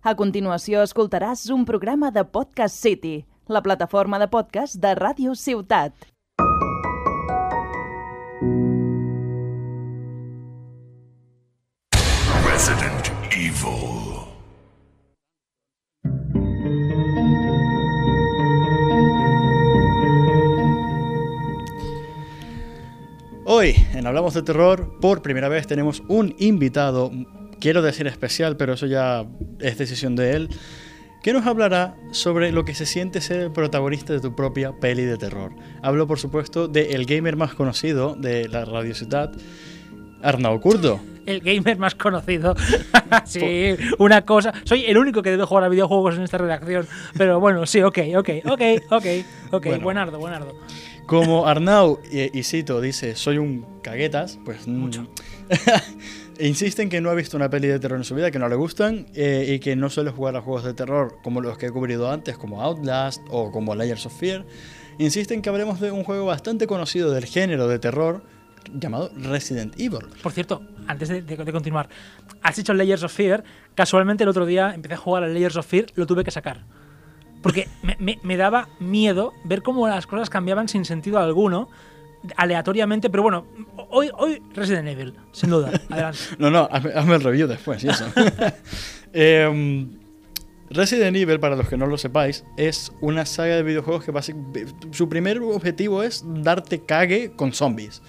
A continuació escoltaràs un programa de Podcast City, la plataforma de podcast de Ràdio Ciutat. Resident Evil. Hoy, en Hablamos de Terror, por primera vez tenemos un invitado, quiero decir especial, pero eso ya es decisión de él, que nos hablará sobre lo que se siente ser el protagonista de tu propia peli de terror. Hablo, por supuesto, de el gamer más conocido de la Radio Ciudad, Arnau Curdo. El gamer más conocido. sí, una cosa. Soy el único que debe jugar a videojuegos en esta redacción. Pero bueno, sí, ok, ok, ok, ok, ok. Bueno. Buenardo, buenardo. Como Arnau, y, y cito, dice, soy un caguetas, pues... mm, Mucho. Insiste en que no ha visto una peli de terror en su vida, que no le gustan eh, y que no suele jugar a juegos de terror como los que he cubrido antes, como Outlast o como Layers of Fear. Insiste en que hablemos de un juego bastante conocido del género de terror llamado Resident Evil. Por cierto, antes de, continuar, has dicho Layers of Fear. Casualmente el otro día empecé a jugar a Layers of Fear, lo tuve que sacar. Porque me daba miedo ver cómo las cosas cambiaban sin sentido alguno, aleatoriamente. Pero bueno, hoy, hoy Resident Evil, sin duda. Adelante. No, no, hazme, hazme el review después, y eso. Em, Resident Evil, para los que no lo sepáis, es una saga de videojuegos que básicamente su primer objetivo es darte cague con zombies.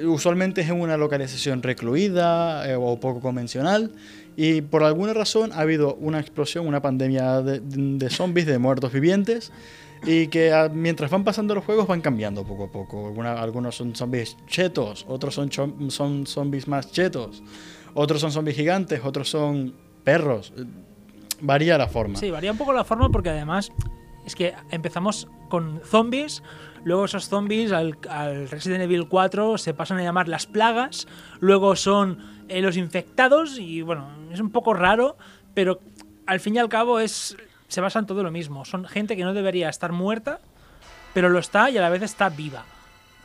Usualmente es en una localización recluida eh, o poco convencional y por alguna razón ha habido una explosión, una pandemia de, de zombies, de muertos vivientes y que ah, mientras van pasando los juegos van cambiando poco a poco. Algunos son zombies chetos, otros son, son zombies más chetos, otros son zombies gigantes, otros son perros. Varía la forma. Sí, varía un poco la forma porque además es que empezamos con zombies, luego esos zombies al, al Resident Evil 4 se pasan a llamar las plagas, luego son eh, los infectados y bueno, es un poco raro, pero al fin y al cabo es se basa en todo lo mismo. Son gente que no debería estar muerta, pero lo está y a la vez está viva.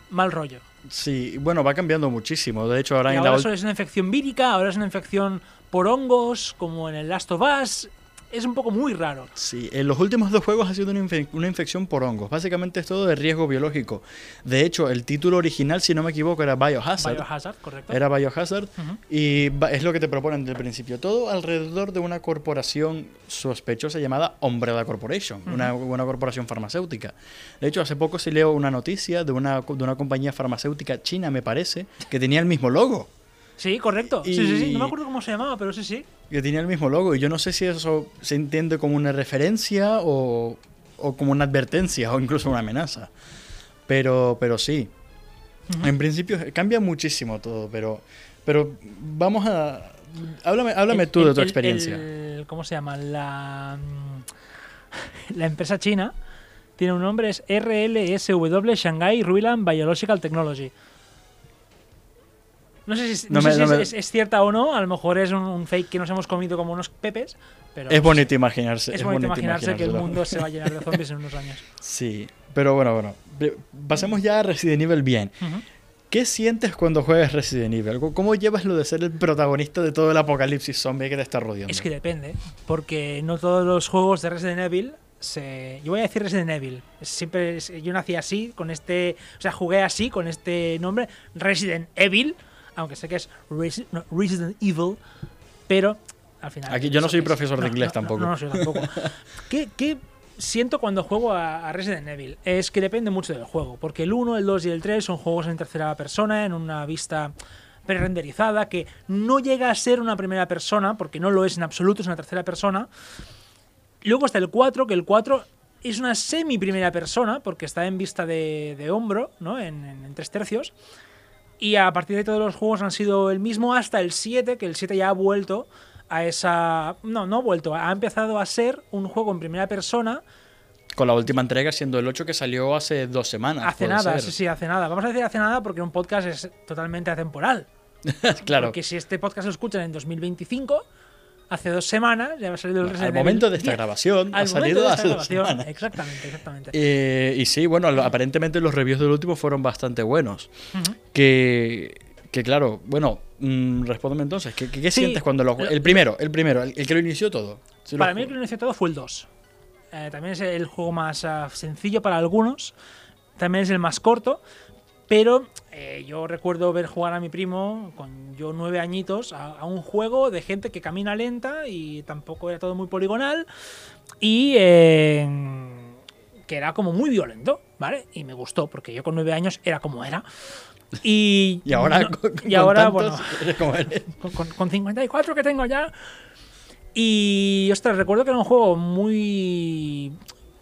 Mal rollo. Sí, bueno, va cambiando muchísimo. De hecho, ahora Y en ahora solo es una infección vírica, ahora es una infección por hongos, como en el Last of Us. Es un poco muy raro. Sí, en los últimos dos juegos ha sido una, infe- una infección por hongos. Básicamente es todo de riesgo biológico. De hecho, el título original, si no me equivoco, era Biohazard. Biohazard, correcto. Era Biohazard. Y es lo que te proponen desde el principio. Todo alrededor de una corporación sospechosa llamada Umbrella Corporation, una, una corporación farmacéutica. De hecho, hace poco se leo una noticia de una, de una compañía farmacéutica china, me parece, que tenía el mismo logo. Sí, correcto. Sí, sí, sí. No me acuerdo cómo se llamaba, pero sí, sí. Que tenía el mismo logo. Y yo no sé si eso se entiende como una referencia o, o como una advertencia o incluso una amenaza. Pero, pero sí. En principio cambia muchísimo todo, pero, pero vamos a... Háblame, háblame El- tú de tu experiencia. el- ¿Cómo se llama? La, mm, la empresa china tiene un nombre, es RLSW Shanghai Ruilan Biological Technology. No sé si, no No sé me- si no es, me- es- es cierta o no, a lo mejor es un, un fake que nos hemos comido como unos pepes, pero es bonito imaginarse. es bonito imaginarse que el mundo se va a llenar de zombies en unos años. Sí, pero bueno, bueno. Pasemos ya a Resident Evil bien. ¿Qué sientes cuando juegas Resident Evil? ¿Cómo- ¿Cómo llevas lo de ser el protagonista de todo el apocalipsis zombie que te está rodeando? Es que depende, porque no todos los juegos de Resident Evil se... Yo voy a decir Resident Evil. Siempre yo nací así, con este... O sea, jugué así, con este nombre, Resident Evil, aunque sé que es Resi- no, Resident Evil, pero al final... Aquí yo no soy es- profesor de no, inglés no, tampoco. No, no, soy tampoco. ¿Qué, qué siento cuando juego a, a Resident Evil? Es que depende mucho del juego, porque el 1, el 2 y el 3 son juegos en tercera persona, en una vista pre-renderizada, que no llega a ser una primera persona, porque no lo es en absoluto, es una tercera persona. Luego está el 4, que el 4 es una semi primera persona, porque está en vista de, de hombro, ¿no? En, en- en tres tercios. Y a partir de todos los juegos han sido el mismo hasta el 7, que el 7 ya ha vuelto a esa... No, no ha vuelto, ha empezado a ser un juego en primera persona Con la última entrega siendo el 8 que salió hace dos semanas. hace nada, ser. sí, sí, hace nada. Vamos a decir hace nada porque un podcast es totalmente atemporal. claro. Porque si este podcast lo escuchan en 2025, hace dos semanas ya ha salido el Al Resident momento Evil de esta 10. grabación ha Al momento salido de esta hace dos semanas. Exactamente, exactamente. Eh, y sí, bueno, aparentemente los reviews del último fueron bastante buenos. Ujú. Que, que claro, bueno, mm, respóndeme entonces, ¿qué, qué- Sí, sientes cuando lo El primero, el primero, el, el que lo inició todo. Sí, para lo mí el que lo inició todo fue el 2. Eh, también es el juego más ah, sencillo para algunos. También es el más corto. Pero eh, yo recuerdo ver jugar a mi primo, con yo nueve añitos, a, a un juego de gente que camina lenta y tampoco era todo muy poligonal. Y eh, que era como muy violento, ¿vale? Y me gustó, porque yo con nueve años era como era. Y, Y ahora, no- con, y con ahora tantos, bueno, eres eres. con, con- con 54 que tengo ya. Y, ostras, recuerdo que era un juego muy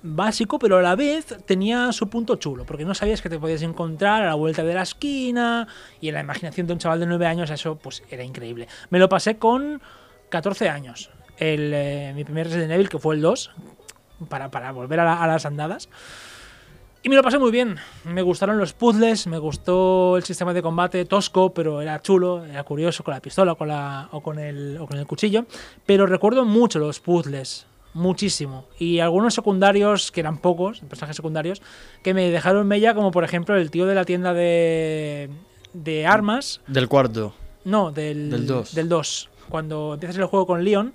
básico, pero a la vez tenía su punto chulo, porque no sabías que te podías encontrar a la vuelta de la esquina, y en la imaginación de un chaval de 9 años eso pues era increíble. Me lo pasé con 14 años, el, eh, mi primer Resident Evil, que fue el 2, para, para volver a, la- a las andadas. Y me lo pasé muy bien. Me gustaron los puzzles, me gustó el sistema de combate tosco, pero era chulo, era curioso con la pistola o con, la, o con, el, o con el cuchillo. Pero recuerdo mucho los puzzles, muchísimo. Y algunos secundarios, que eran pocos, personajes secundarios, que me dejaron mella, como por ejemplo el tío de la tienda de, de armas. Del cuarto. No, del Del dos. Del 2. Cuando empiezas el juego con Leon,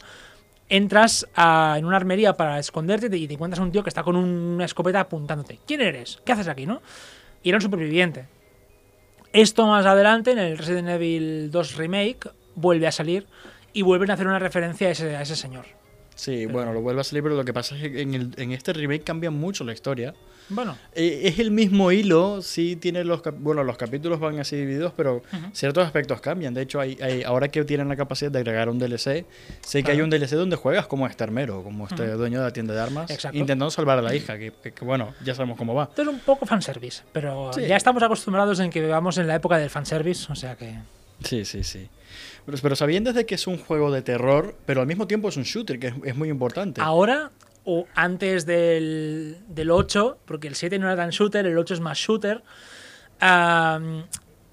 entras a- en una armería para esconderte y te encuentras a un tío que está con una escopeta apuntándote. ¿Quién eres? ¿Qué haces aquí, no? Y era un superviviente. Esto más adelante, en el Resident Evil 2 Remake, vuelve a salir y vuelven a hacer una referencia a ese, a ese señor. Sí, bueno, lo vuelve a salir, pero lo que pasa es que en, el- en este remake cambia mucho la historia. Bueno, Eh, es el mismo hilo, sí tiene los bueno, los capítulos van así divididos, pero ciertos aspectos cambian. De hecho, hay, hay- ahora que tienen la capacidad de agregar un DLC, sé que hay un DLC donde juegas como este armero, como este dueño de la tienda de armas, Exacto. intentando salvar a la hija, que, que- que, bueno, ya sabemos cómo va. esto es un poco fanservice, pero Sí. ya estamos acostumbrados en que vivamos en la época del fanservice, o sea que... Sí, sí, sí. Pero, pero sabiendo de que es un juego de terror, pero al mismo tiempo es un shooter, que es, muy importante. Ahora o antes del, del 8, porque el 7 no era tan shooter, el 8 es más shooter.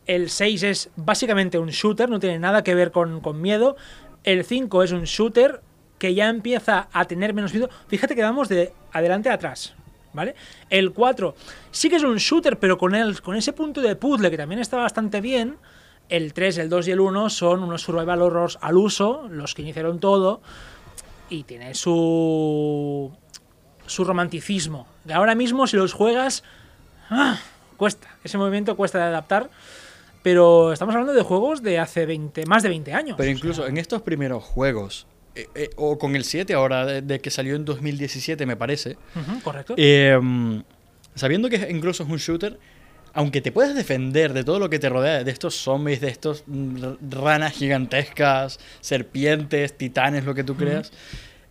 el 6 es básicamente un shooter, no tiene nada que ver con, con miedo. El 5 es un shooter que ya empieza a tener menos miedo. Fíjate que vamos de adelante a atrás. ¿Vale? El 4 sí que es un shooter, pero con, el, con ese punto de puzzle que también está bastante bien. El 3, el 2 y el 1 son unos survival horrors al uso, los que iniciaron todo y tiene su su romanticismo. De ahora mismo si los juegas ¡ah! cuesta, ese movimiento cuesta de adaptar, pero estamos hablando de juegos de hace 20, más de 20 años. Pero o incluso sea, en estos primeros juegos, eh, eh, o con el 7 ahora, de, de que salió en 2017 me parece, correcto. eh, sabiendo que incluso es un shooter, aunque te puedes defender de todo lo que te rodea, de estos zombies, de estos mm, ranas gigantescas, serpientes, titanes, lo que tú creas.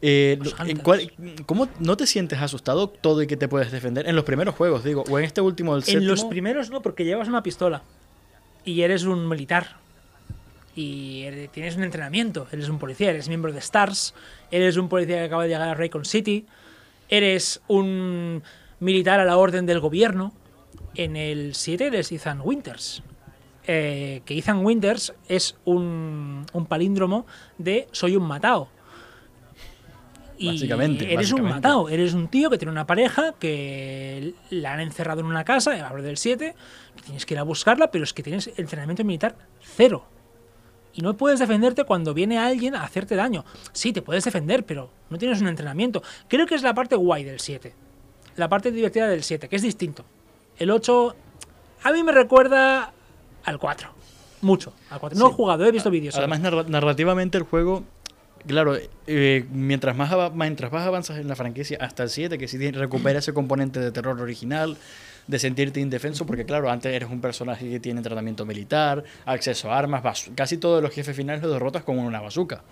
eh, en cuál- ¿Cómo no te sientes asustado todo y que te puedes defender? En los primeros juegos, digo, o en este último, el en los primeros no, porque llevas una pistola y eres un militar. Y eres- tienes un entrenamiento, eres un policía, eres miembro de STARS, eres un policía que acaba de llegar a Raycon City, eres un militar a la orden del gobierno. En el 7 eres Ethan Winters. Eh, que Ethan Winters es un, un palíndromo de soy un matao. Y Básicamente, eres un matao, eres un tío que tiene una pareja que la han encerrado en una casa, hablo del 7, que tienes que ir a buscarla, pero es que tienes entrenamiento militar cero. Y no puedes defenderte cuando viene alguien a hacerte daño. Sí, te puedes defender, pero no tienes un entrenamiento. Creo que es la parte guay del 7. La parte divertida del 7, que es distinto. El 8 a mí me recuerda al 4. Mucho. Al 4. No he jugado, he visto vídeos. Además, narra- narrativamente el juego, claro, eh, mientras, más ava- mientras más avanzas en la franquicia, hasta el 7, que sí recupera ese componente de terror original, de sentirte indefenso, porque claro, antes eres un personaje que tiene tratamiento militar, acceso a armas, casi todos los jefes finales los derrotas con una bazooka.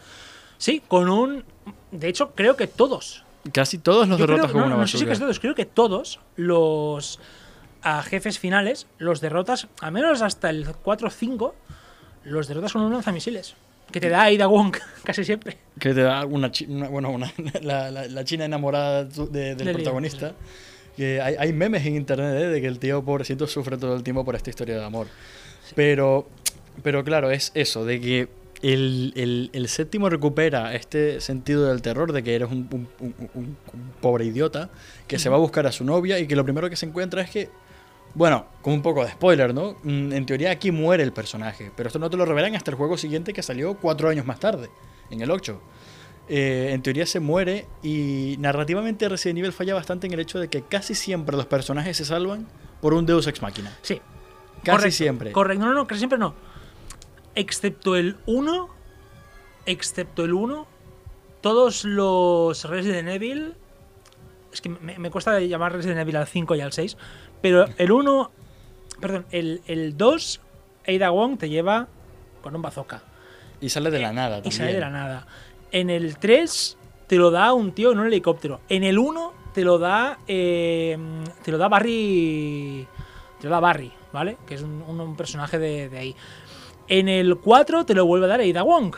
Sí, con un... De hecho, creo que todos. Casi todos los Yo creo- derrotas con no, una no sé si bazooka. que todos, creo que todos los a jefes finales los derrotas, al menos hasta el 4 o 5, los derrotas con un lanzamisiles. Que te da Aida Wong casi siempre. Que te da una, una- bueno, una- la, la- la china enamorada de- de- del protagonista. Que hay, hay memes en internet ¿eh? de que el tío pobrecito sufre todo el tiempo por esta historia de amor. Pero, pero claro, es eso, de que el, el- el séptimo recupera este sentido del terror de que eres un, un- un- un- un pobre idiota que se va a buscar a su novia y que lo primero que se encuentra es que, bueno, con un poco de spoiler, ¿no? Mm, En teoría aquí muere el personaje, pero esto no te lo revelan hasta el juego siguiente que salió cuatro años más tarde, en el 8. eh, en teoría se muere y narrativamente Resident Evil falla bastante en el hecho de que casi siempre los personajes se salvan por un Deus Ex Machina. Sí. Casi Correcto, siempre. Correcto, no, no, casi siempre no. Excepto el 1, excepto el 1, todos los Resident Evil. Es que me, me cuesta llamar Resident Evil al 5 y al 6, pero el 1, perdón, el, el 2, Ada Wong te lleva con un bazooka. Y sale de la nada Y también. sale de la nada. En el 3 te lo da un tío en un helicóptero. En el 1 te lo da. eh, te lo da Barry. Te lo da Barry, ¿vale? Que es un, un- un personaje de, de ahí. En el 4 te lo vuelve a dar Ada Wong.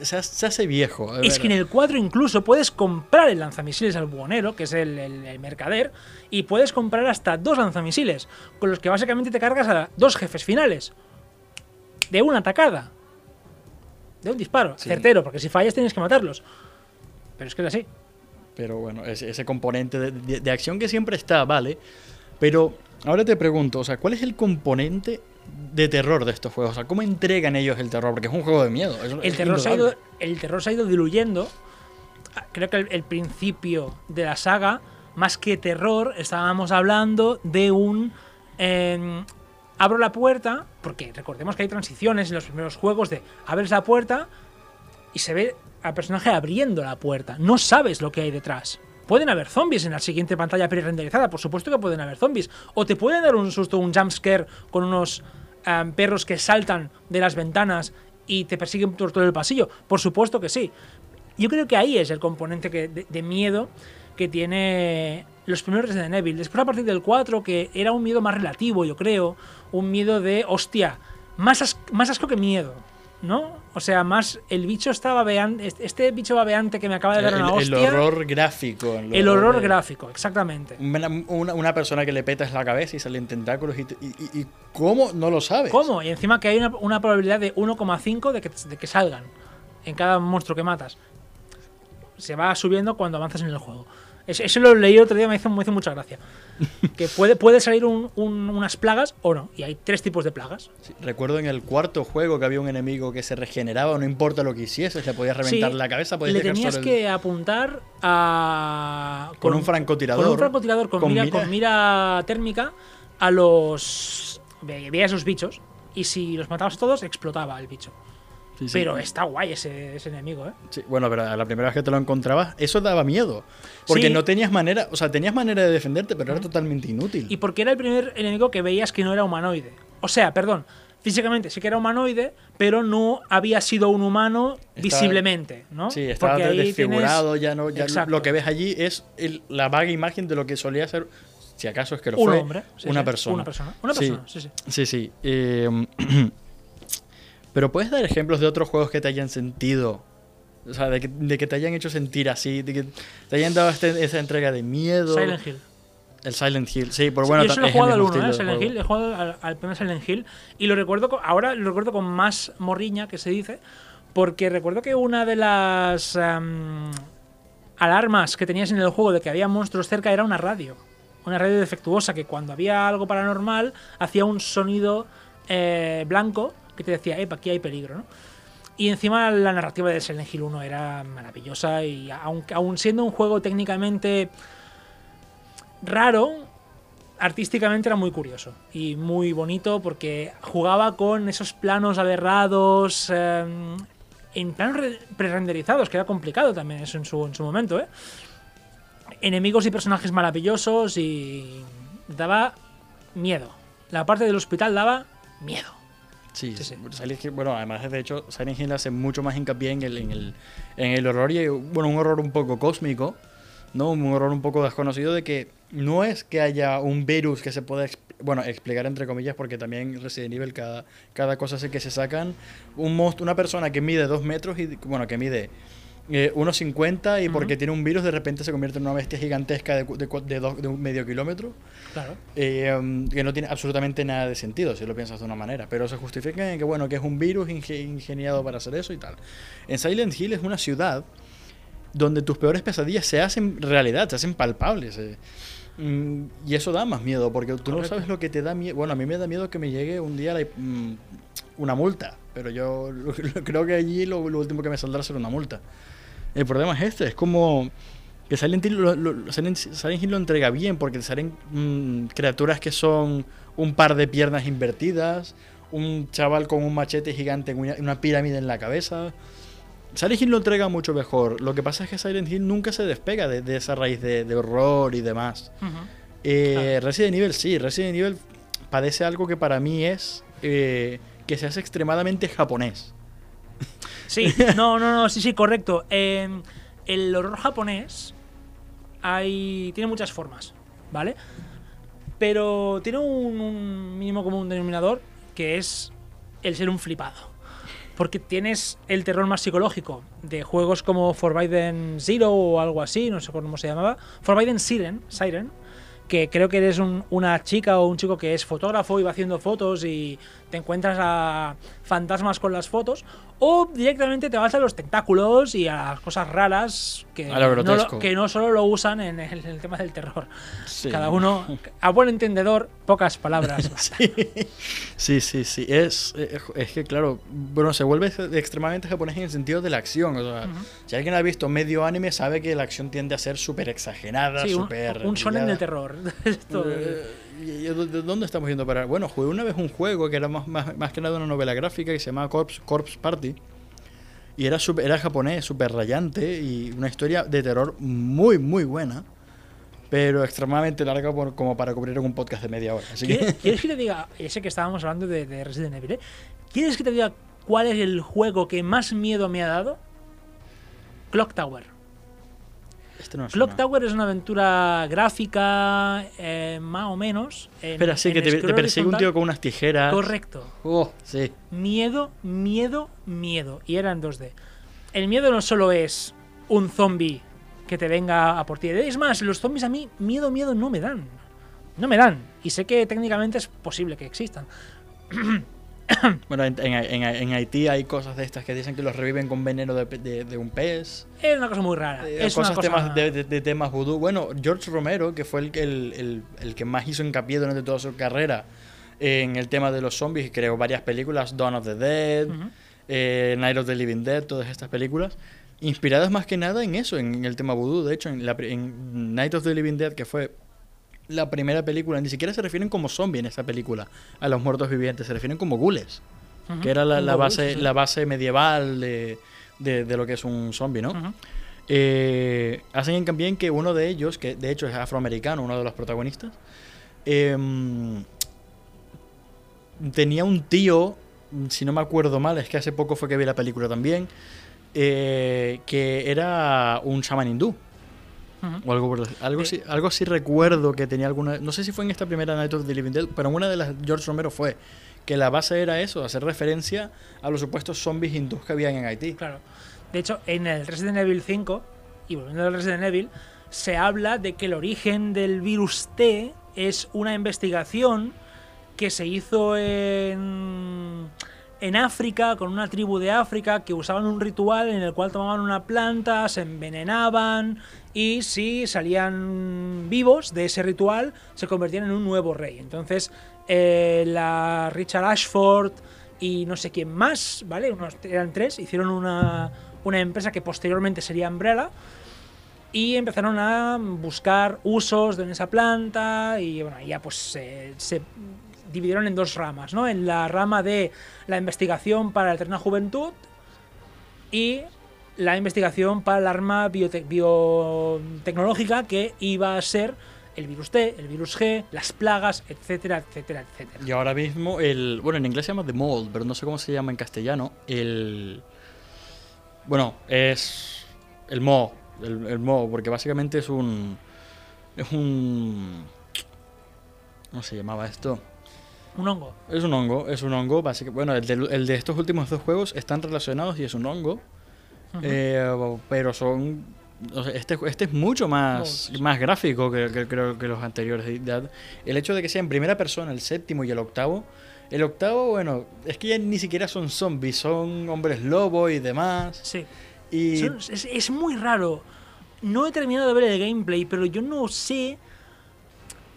Se, se hace viejo. Es que en el 4 incluso puedes comprar el lanzamisiles al buhonero, que es el, el- el mercader, y puedes comprar hasta dos lanzamisiles, con los que básicamente te cargas a dos jefes finales. De una atacada. De un disparo. Sí. Certero, porque si fallas tienes que matarlos. Pero es que es así. Pero bueno, ese, ese componente de, de- de acción que siempre está, vale. Pero ahora te pregunto, o sea, ¿cuál es el componente de terror de estos juegos? O sea, ¿cómo entregan ellos el terror? Porque es un juego de miedo. El terror, se ha ido, el terror se ha ido diluyendo. Creo que el, el principio de la saga, más que terror, estábamos hablando de un... em, abro la puerta, porque recordemos que hay transiciones en los primeros juegos de abres la puerta y se ve al personaje abriendo la puerta. No sabes lo que hay detrás. Pueden haber zombies en la siguiente pantalla pre-renderizada, por supuesto que pueden haber zombies. O te pueden dar un susto, un jumpscare con unos am, perros que saltan de las ventanas y te persiguen por todo el pasillo. Por supuesto que sí. Yo creo que ahí es el componente de, miedo que tiene los primeros Resident Evil. Después a partir del 4, que era un miedo más relativo, yo creo. Un miedo de, hostia, más, más asco que miedo, ¿no? O sea, más el bicho está babeante, este- este bicho babeante que me acaba de dar el, una el hostia. horror gráfico. el horror gráfico, exactamente. Una, una- persona que le petas la cabeza y salen tentáculos y, te- y- y- y ¿cómo? No lo sabes. ¿Cómo? Y encima que hay una, una probabilidad de 1,5 de que, de que salgan en cada monstruo que matas. Se va subiendo cuando avanzas en el juego. Es- Eso lo leí el otro día, me hizo, me hizo mucha gracia. que puede, puede salir un- un- unas plagas o no. Y hay tres tipos de plagas. Sí, recuerdo en el cuarto juego que había un enemigo que se regeneraba, no importa lo que hicieses, le podías reventar Sí, la cabeza, podías le tenías solo el- que apuntar a. Con un francotirador. Con un francotirador con, Con mira, mira. con mira térmica a los. ve- Veías los bichos. Y si los matabas todos, explotaba el bicho. Sí, sí. Pero está guay ese, ese enemigo, ¿eh? Sí, bueno, pero la primera vez que te lo encontrabas, eso daba miedo. Porque no tenías manera, o sea, tenías manera de defenderte, pero era totalmente inútil. Y porque era el primer enemigo que veías que no era humanoide. O sea, perdón, físicamente sí que era humanoide, pero no había sido un humano Estaba- visiblemente, ¿no? Sí, estaba Porque desfigurado, tienes- ya no, ya Exacto. lo que ves allí es el- la vaga imagen de lo que solía ser, si acaso es que lo Un fue, hombre, sí, una sí, persona. una persona, una Sí. persona, sí, sí. Sí, sí. eh, pero puedes dar ejemplos de otros juegos que te hayan sentido, o sea, de que, de que te hayan hecho sentir así, de que te hayan dado este- esa entrega de miedo. Silent Hill. El Silent Hill, sí, por Sí, bueno, yo solo he jugado al 1, ¿eh? Silent. Hill, he jugado al, al primer Silent Hill y lo recuerdo, con- ahora lo recuerdo con más morriña que se dice, porque recuerdo que una de las am, alarmas que tenías en el juego de que había monstruos cerca era una radio. Una radio defectuosa que cuando había algo paranormal hacía un sonido eh, blanco que te decía, epa, aquí hay peligro, ¿no? Y encima la narrativa de Silent Hill 1 era maravillosa y aunque aun siendo un juego técnicamente raro, artísticamente era muy curioso y muy bonito porque jugaba con esos planos aberrados eh, en planos re- pre-renderizados, que era complicado también eso en su, en su momento, ¿eh? Enemigos y personajes maravillosos y daba miedo. La parte del hospital daba miedo. Sí, Sí, sí. Silent Hill- bueno, además de hecho, Silent Hill hace mucho más hincapié en el, en el, en el horror y bueno, un horror un poco cósmico, ¿no? Un horror un poco desconocido de que no es que haya un virus que se pueda, bueno, explicar entre comillas, porque también en Resident Evil cada, cada cosa hace que se sacan un monstruo, una persona que mide dos metros y, bueno, que mide eh, 1,50 y porque tiene un virus de repente se convierte en una bestia gigantesca de, de, de dos- de un medio kilómetro. Claro. Eh, um, que no tiene absolutamente nada de sentido si lo piensas de una manera, pero se justifica en que bueno que es un virus inge- ingeniado para hacer eso y tal. En Silent Hill es una ciudad donde tus peores pesadillas se hacen realidad, se hacen palpables. eh. Mm, y eso da más miedo, porque tú no sabes lo que te da miedo. Bueno, a mí me da miedo que me llegue un día la- mm, una multa, pero yo lo- lo- creo que allí lo, lo último que me saldrá será una multa. El problema es este, es como que Silent Hill lo, lo- Silent, Silent Hill lo entrega bien, porque salen mm, criaturas que son un par de piernas invertidas, un chaval con un machete gigante, una, una pirámide en la cabeza. Silent Hill lo entrega mucho mejor. Lo que pasa es que Silent Hill nunca se despega de, de esa raíz de, de horror y demás. Eh, Resident Evil sí, Resident Evil padece algo que para mí es eh, que se hace extremadamente japonés. Sí, no, no, no, sí, sí, correcto. Eh, el horror japonés hay, tiene muchas formas, ¿vale? Pero tiene un, un mínimo común denominador que es el ser un flipado. Porque tienes el terror más psicológico de juegos como Forbidden Zero o algo así, no sé cómo se llamaba. Forbidden Siren, Siren que creo que eres un- una chica o un chico que es fotógrafo y va haciendo fotos y te encuentras a fantasmas con las fotos, o directamente te vas a los tentáculos y a las cosas raras que, A lo no, que solo lo usan en el, en el tema del terror. Sí. Cada uno, a buen entendedor, pocas palabras. Sí, sí, sí. Es, es, es que, claro, bueno, se vuelve extremadamente japonés en el sentido de la acción. O sea, si alguien ha visto medio anime, sabe que la acción tiende a ser súper exagerada, Sí, un, súper. un shonen del terror. Esto- Eh, ¿y- y ¿De de dónde estamos yendo para.? Bueno, jugué una vez un juego que era más, más, más que nada una novela gráfica que se llamaba Corpse, Corpse Party. Y era, súper- era japonés, súper rayante y una historia de terror muy, muy buena. Pero extremadamente larga por- como para cubrir un podcast de media hora. Así ¿Quieres, que. quieres que te diga, ese que estábamos hablando de, de Resident Evil, ¿eh? ¿Quieres que te diga cuál es el juego que más miedo me ha dado? Clock Tower. Este no Clock. Tower es una aventura gráfica, eh, más o menos. en- Espera, sí, en que te, te persigue un tío con unas tijeras. Correcto. Oh, sí. Miedo, miedo, miedo. Y era en 2D. El miedo no solo es un zombie que te venga a por ti. Es más, los zombies a mí miedo, miedo no me dan. No me dan. Y sé que técnicamente es posible que existan. Bueno, en, en- en- en Haití hay cosas de estas que dicen que los reviven con veneno de, pe- de- de un pez. Es una cosa muy rara. Eh, es cosas una cosa... temas de, de- temas vudú. Bueno, George Romero, que fue el, el, el- el que más hizo hincapié durante toda su carrera en el tema de los zombies, y creó varias películas, Dawn of the Dead, eh, Night of the Living Dead, todas estas películas, inspiradas más que nada en eso, en el tema vudú. De hecho, en, la, en Night of the Living Dead, que fue la primera película, ni siquiera se refieren como zombies en esa película a los muertos vivientes, se refieren como gules, que era la, base, sí. la base medieval de, de- de lo que es un zombie, ¿no? Ujú. Eh, hacen que uno de ellos, que de hecho es afroamericano, uno de los protagonistas, em, tenía un tío, si no me acuerdo mal, es que hace poco fue que vi la película también, eh, que era un chamán hindú. O algo, por algo, De- sí, algo sí recuerdo que tenía alguna. No sé si fue en esta primera Night of the Living Dead, pero en una de las George Romero fue que la base era eso, hacer referencia a los supuestos zombies hindús que habían en Haití. Claro. De hecho, en el Resident Evil 5, y volviendo al Resident Evil, se habla de que el origen del virus T es una investigación que se hizo en, en África, con una tribu de África, que usaban un ritual en el cual tomaban una planta, se envenenaban y si salían vivos de ese ritual, se convertían en un nuevo rey. Entonces, eh, la Richard Ashford y no sé quién más, ¿vale? Unos, eran tres, hicieron una, una empresa que posteriormente sería Umbrella y empezaron a buscar usos de esa planta y bueno, ya pues se- se dividieron en dos ramas, ¿no? En la rama de la investigación para la eterna juventud y la investigación para el arma biote- biotecnológica que iba a ser el virus T, el virus G, las plagas, etcétera, etcétera, etcétera. Y ahora mismo, el. Bueno, en inglés se llama The Mold, pero no sé cómo se llama en castellano. El. Bueno, es. El Mo. El, el Mo, porque básicamente es un. Es un. ¿Cómo se llamaba esto? Un hongo. Es un hongo, es un hongo. básica- Bueno, el de, el de estos últimos dos juegos están relacionados y es un hongo. Eh, pero son. o sea, este, este es mucho más, más gráfico que, que- los anteriores. El hecho de que sea en primera persona, el séptimo y el octavo. El octavo, bueno, es que ya ni siquiera son zombies, son hombres lobo y demás. Sí. Y Son- es, es muy raro. No he terminado de ver el gameplay, pero yo no sé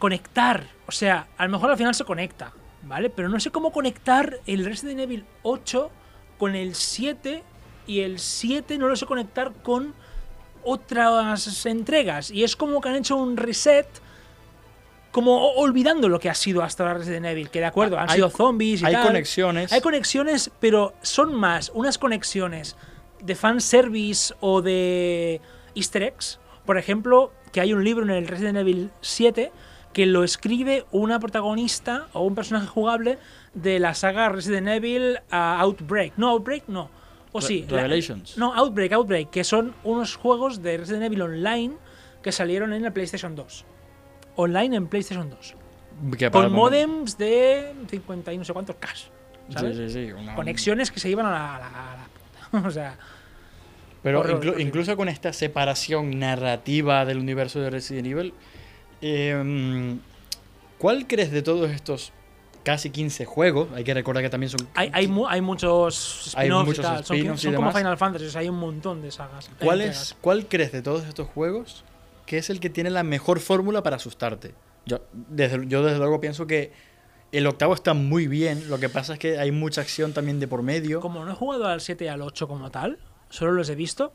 conectar. O sea, a lo mejor al final se conecta, ¿vale? Pero no sé cómo conectar el Resident Evil 8 con el 7 y el 7 no lo sé conectar con otras entregas. Y es como que han hecho un reset. Como olvidando lo que ha sido hasta ahora Resident Evil, que de acuerdo, han Hay- sido zombies y hay tal. conexiones. Hay conexiones, pero son más unas conexiones de fanservice o de easter eggs. Por ejemplo, que hay un libro en el Resident Evil 7 que lo escribe una protagonista o un personaje jugable de la saga Resident Evil ah, Outbreak. No, Outbreak no. O Re- sí. la- Revelations. no, Outbreak, Outbreak, que son unos juegos de Resident Evil Online que salieron en la PlayStation 2. Online en PlayStation 2. Que para Con modems de 50 y no sé cuántos K. ¿sabes? Sí, sí, sí. una- conexiones que se iban a la, a la- a la puta. o sea, Pero inclu- incluso con esta separación narrativa del universo de Resident Evil, eh, ¿cuál crees de todos estos casi 15 juegos? Hay que recordar que también son... hay, hay, mu- hay muchos Hay muchos. Son, y como. Final Fantasy, o sea, hay un montón de sagas. ¿Cuál, es, ¿Cuál crees de todos estos juegos que es el que tiene la mejor fórmula para asustarte? Yo desde, yo desde luego pienso que el octavo está muy bien, lo que pasa es que hay mucha acción también de por medio. Como no he jugado al 7 y al 8 como tal, solo los he visto.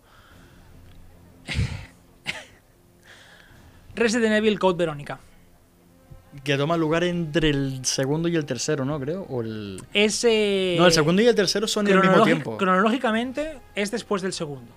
Resident Evil Code Verónica. Que toma lugar entre el segundo y el tercero, ¿no? Creo. O el... Ese. No, el segundo y el tercero son al mismo cronológic- tiempo. Cronológicamente es después del segundo.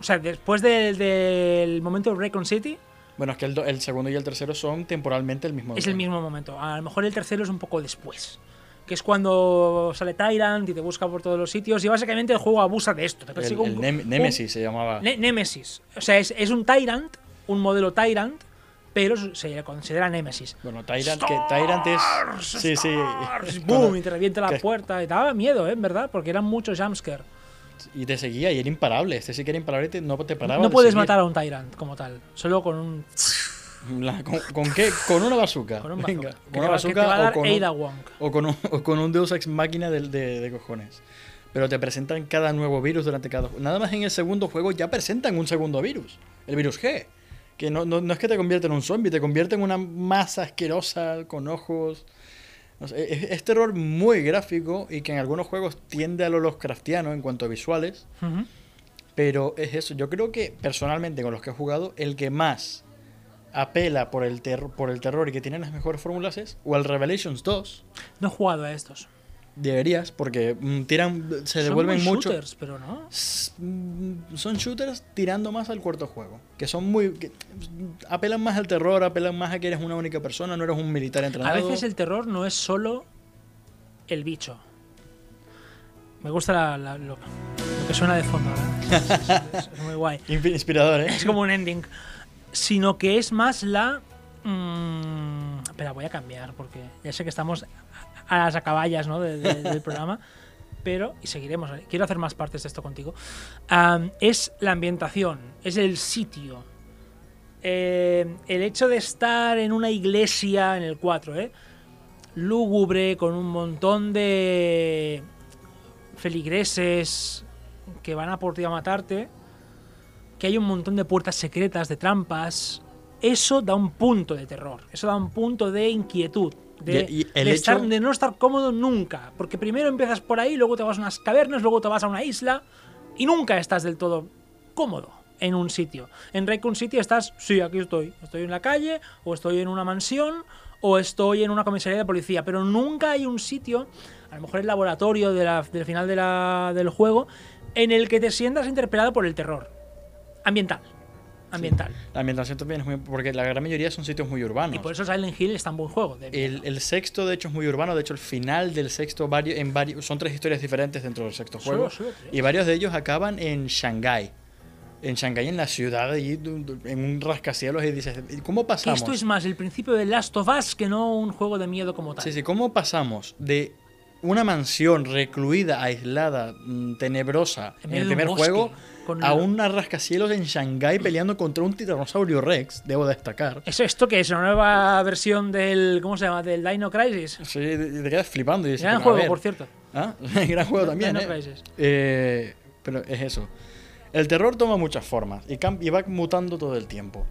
O sea, después del, del momento de Raycon City Bueno, es que el, el segundo y el tercero son temporalmente el mismo. es el mismo momento. A lo mejor el tercero es un poco después. Que es cuando sale Tyrant y te busca por todos los sitios. Y básicamente el juego abusa de esto. Te El, persigue el un- Nem- un- Nemesis se llamaba. Ne- Nemesis. O sea, es, es un Tyrant, un modelo Tyrant, pero se le considera Nemesis. bueno, Tyrant, que Tyrant es. Sí, sí. ¡Boom! Y te revienta la puerta. Y daba miedo, ¿eh? En verdad, porque eran muchos jumpscare. Y te seguía y era imparable. Este sí que era imparable te- no te paraba. No de puedes seguir. matar a un Tyrant como tal. Solo con un La- ¿Con, con qué? Con una bazooka. Con un Venga, con una bazooka o con, un, o, con un, o con un Deus Ex Máquina de, de, de cojones. Pero te presentan cada nuevo virus durante cada. Nada más en el segundo juego ya presentan un segundo virus. El virus G. Que no, no, no es que te convierta en un zombie, te convierte en una masa asquerosa con ojos. No sé, es, es terror muy gráfico y que en algunos juegos tiende a lo Lovecraftiano en cuanto a visuales. Pero es eso, yo creo que personalmente con los que he jugado, el que más apela por el, por el terror y que tiene las mejores fórmulas es o el Revelations 2. No he jugado a estos. Deberías, porque mm, tiran, se Son devuelven muy mucho. shooters, pero no. Mm, Son shooters tirando más al cuarto juego. Que son muy. que, mm, apelan más al terror, apelan más a que eres una única persona, no eres un militar A entrenado. veces el terror no es solo el bicho. Me gusta la- la- lo, lo que suena de fondo, ¿verdad? Es, es- es muy guay. Inspirador, ¿eh? Es como un ending. Sino que es más la. mm, espera, voy a cambiar porque ya sé que estamos a las acaballas ¿no? de- de- del programa. Pero, y seguiremos, ¿eh? quiero hacer más partes de esto contigo. Es la ambientación, es el sitio. Eh, el hecho de estar en una iglesia, en el 4, ¿eh? lúgubre, con un montón de feligreses que van a por ti a matarte, que hay un montón de puertas secretas, de trampas, eso da un punto de terror, eso da un punto de inquietud, de, Y- y el de hecho- estar- de no estar cómodo nunca, porque primero empiezas por ahí, luego te vas a unas cavernas, luego te vas a una isla y nunca estás del todo cómodo en un sitio. En Raccoon City estás, sí, aquí estoy, estoy en la calle o estoy en una mansión o estoy en una comisaría de policía, pero nunca hay un sitio, a lo mejor el laboratorio de la- del final de la- del juego, en el que te sientas interpelado por el terror. Ambiental. Ambiental. La ambientación también es muy. Porque la gran mayoría son sitios muy urbanos. Y por eso Silent Hill es tan buen juego. El, sexto, de hecho, es muy urbano. De hecho, el final del sexto, varios, en varios, son tres historias diferentes dentro del sexto Solo- juego. solo. Y varios de ellos acaban en Shanghái. En Shanghái, en la ciudad, allí, en un rascacielos. Y dices, ¿y ¿cómo pasamos? esto es más el principio de Last of Us que no un juego de miedo como tal. Sí, sí, ¿cómo pasamos de una mansión recluida, aislada, mm, tenebrosa En el primer juego con a una rascacielos en Shanghái peleando contra un tiranosaurio Rex, debo destacar? ¿Es esto que es una nueva versión del. ¿Cómo se llama? Del Dino Crisis. Sí, te quedas flipando y dices, Gran "Pero a juego, ver". por cierto. ¿Ah? Gran juego también, Dino ¿eh? Crisis. Eh, Pero es eso. El terror toma muchas formas y, va mutando todo el tiempo.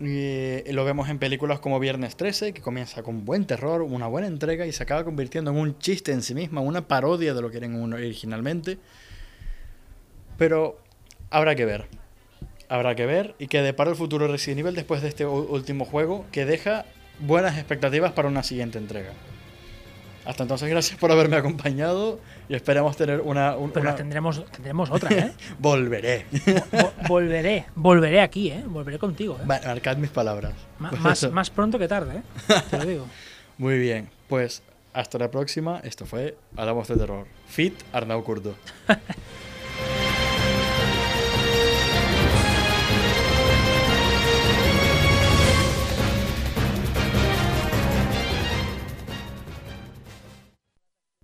Y lo vemos en películas como Viernes 13, que comienza con buen terror, una buena entrega y se acaba convirtiendo en un chiste en sí misma, una parodia de lo que uno originalmente. Pero habrá que ver. Habrá que ver y que depara el futuro Resident Evil después de este último juego que deja buenas expectativas para una siguiente entrega. Hasta entonces, gracias por haberme acompañado y esperamos tener una. un- Pero una- tendremos, tendremos otra, ¿eh? Volveré. Vo- volveré, volveré aquí, ¿eh? Volveré contigo, ¿eh? Marcad mis palabras. Ma- más, más pronto que tarde, ¿eh? Te lo digo. Muy bien, pues hasta la próxima. Esto fue Hablamos de Terror. Fit Arnau Curto.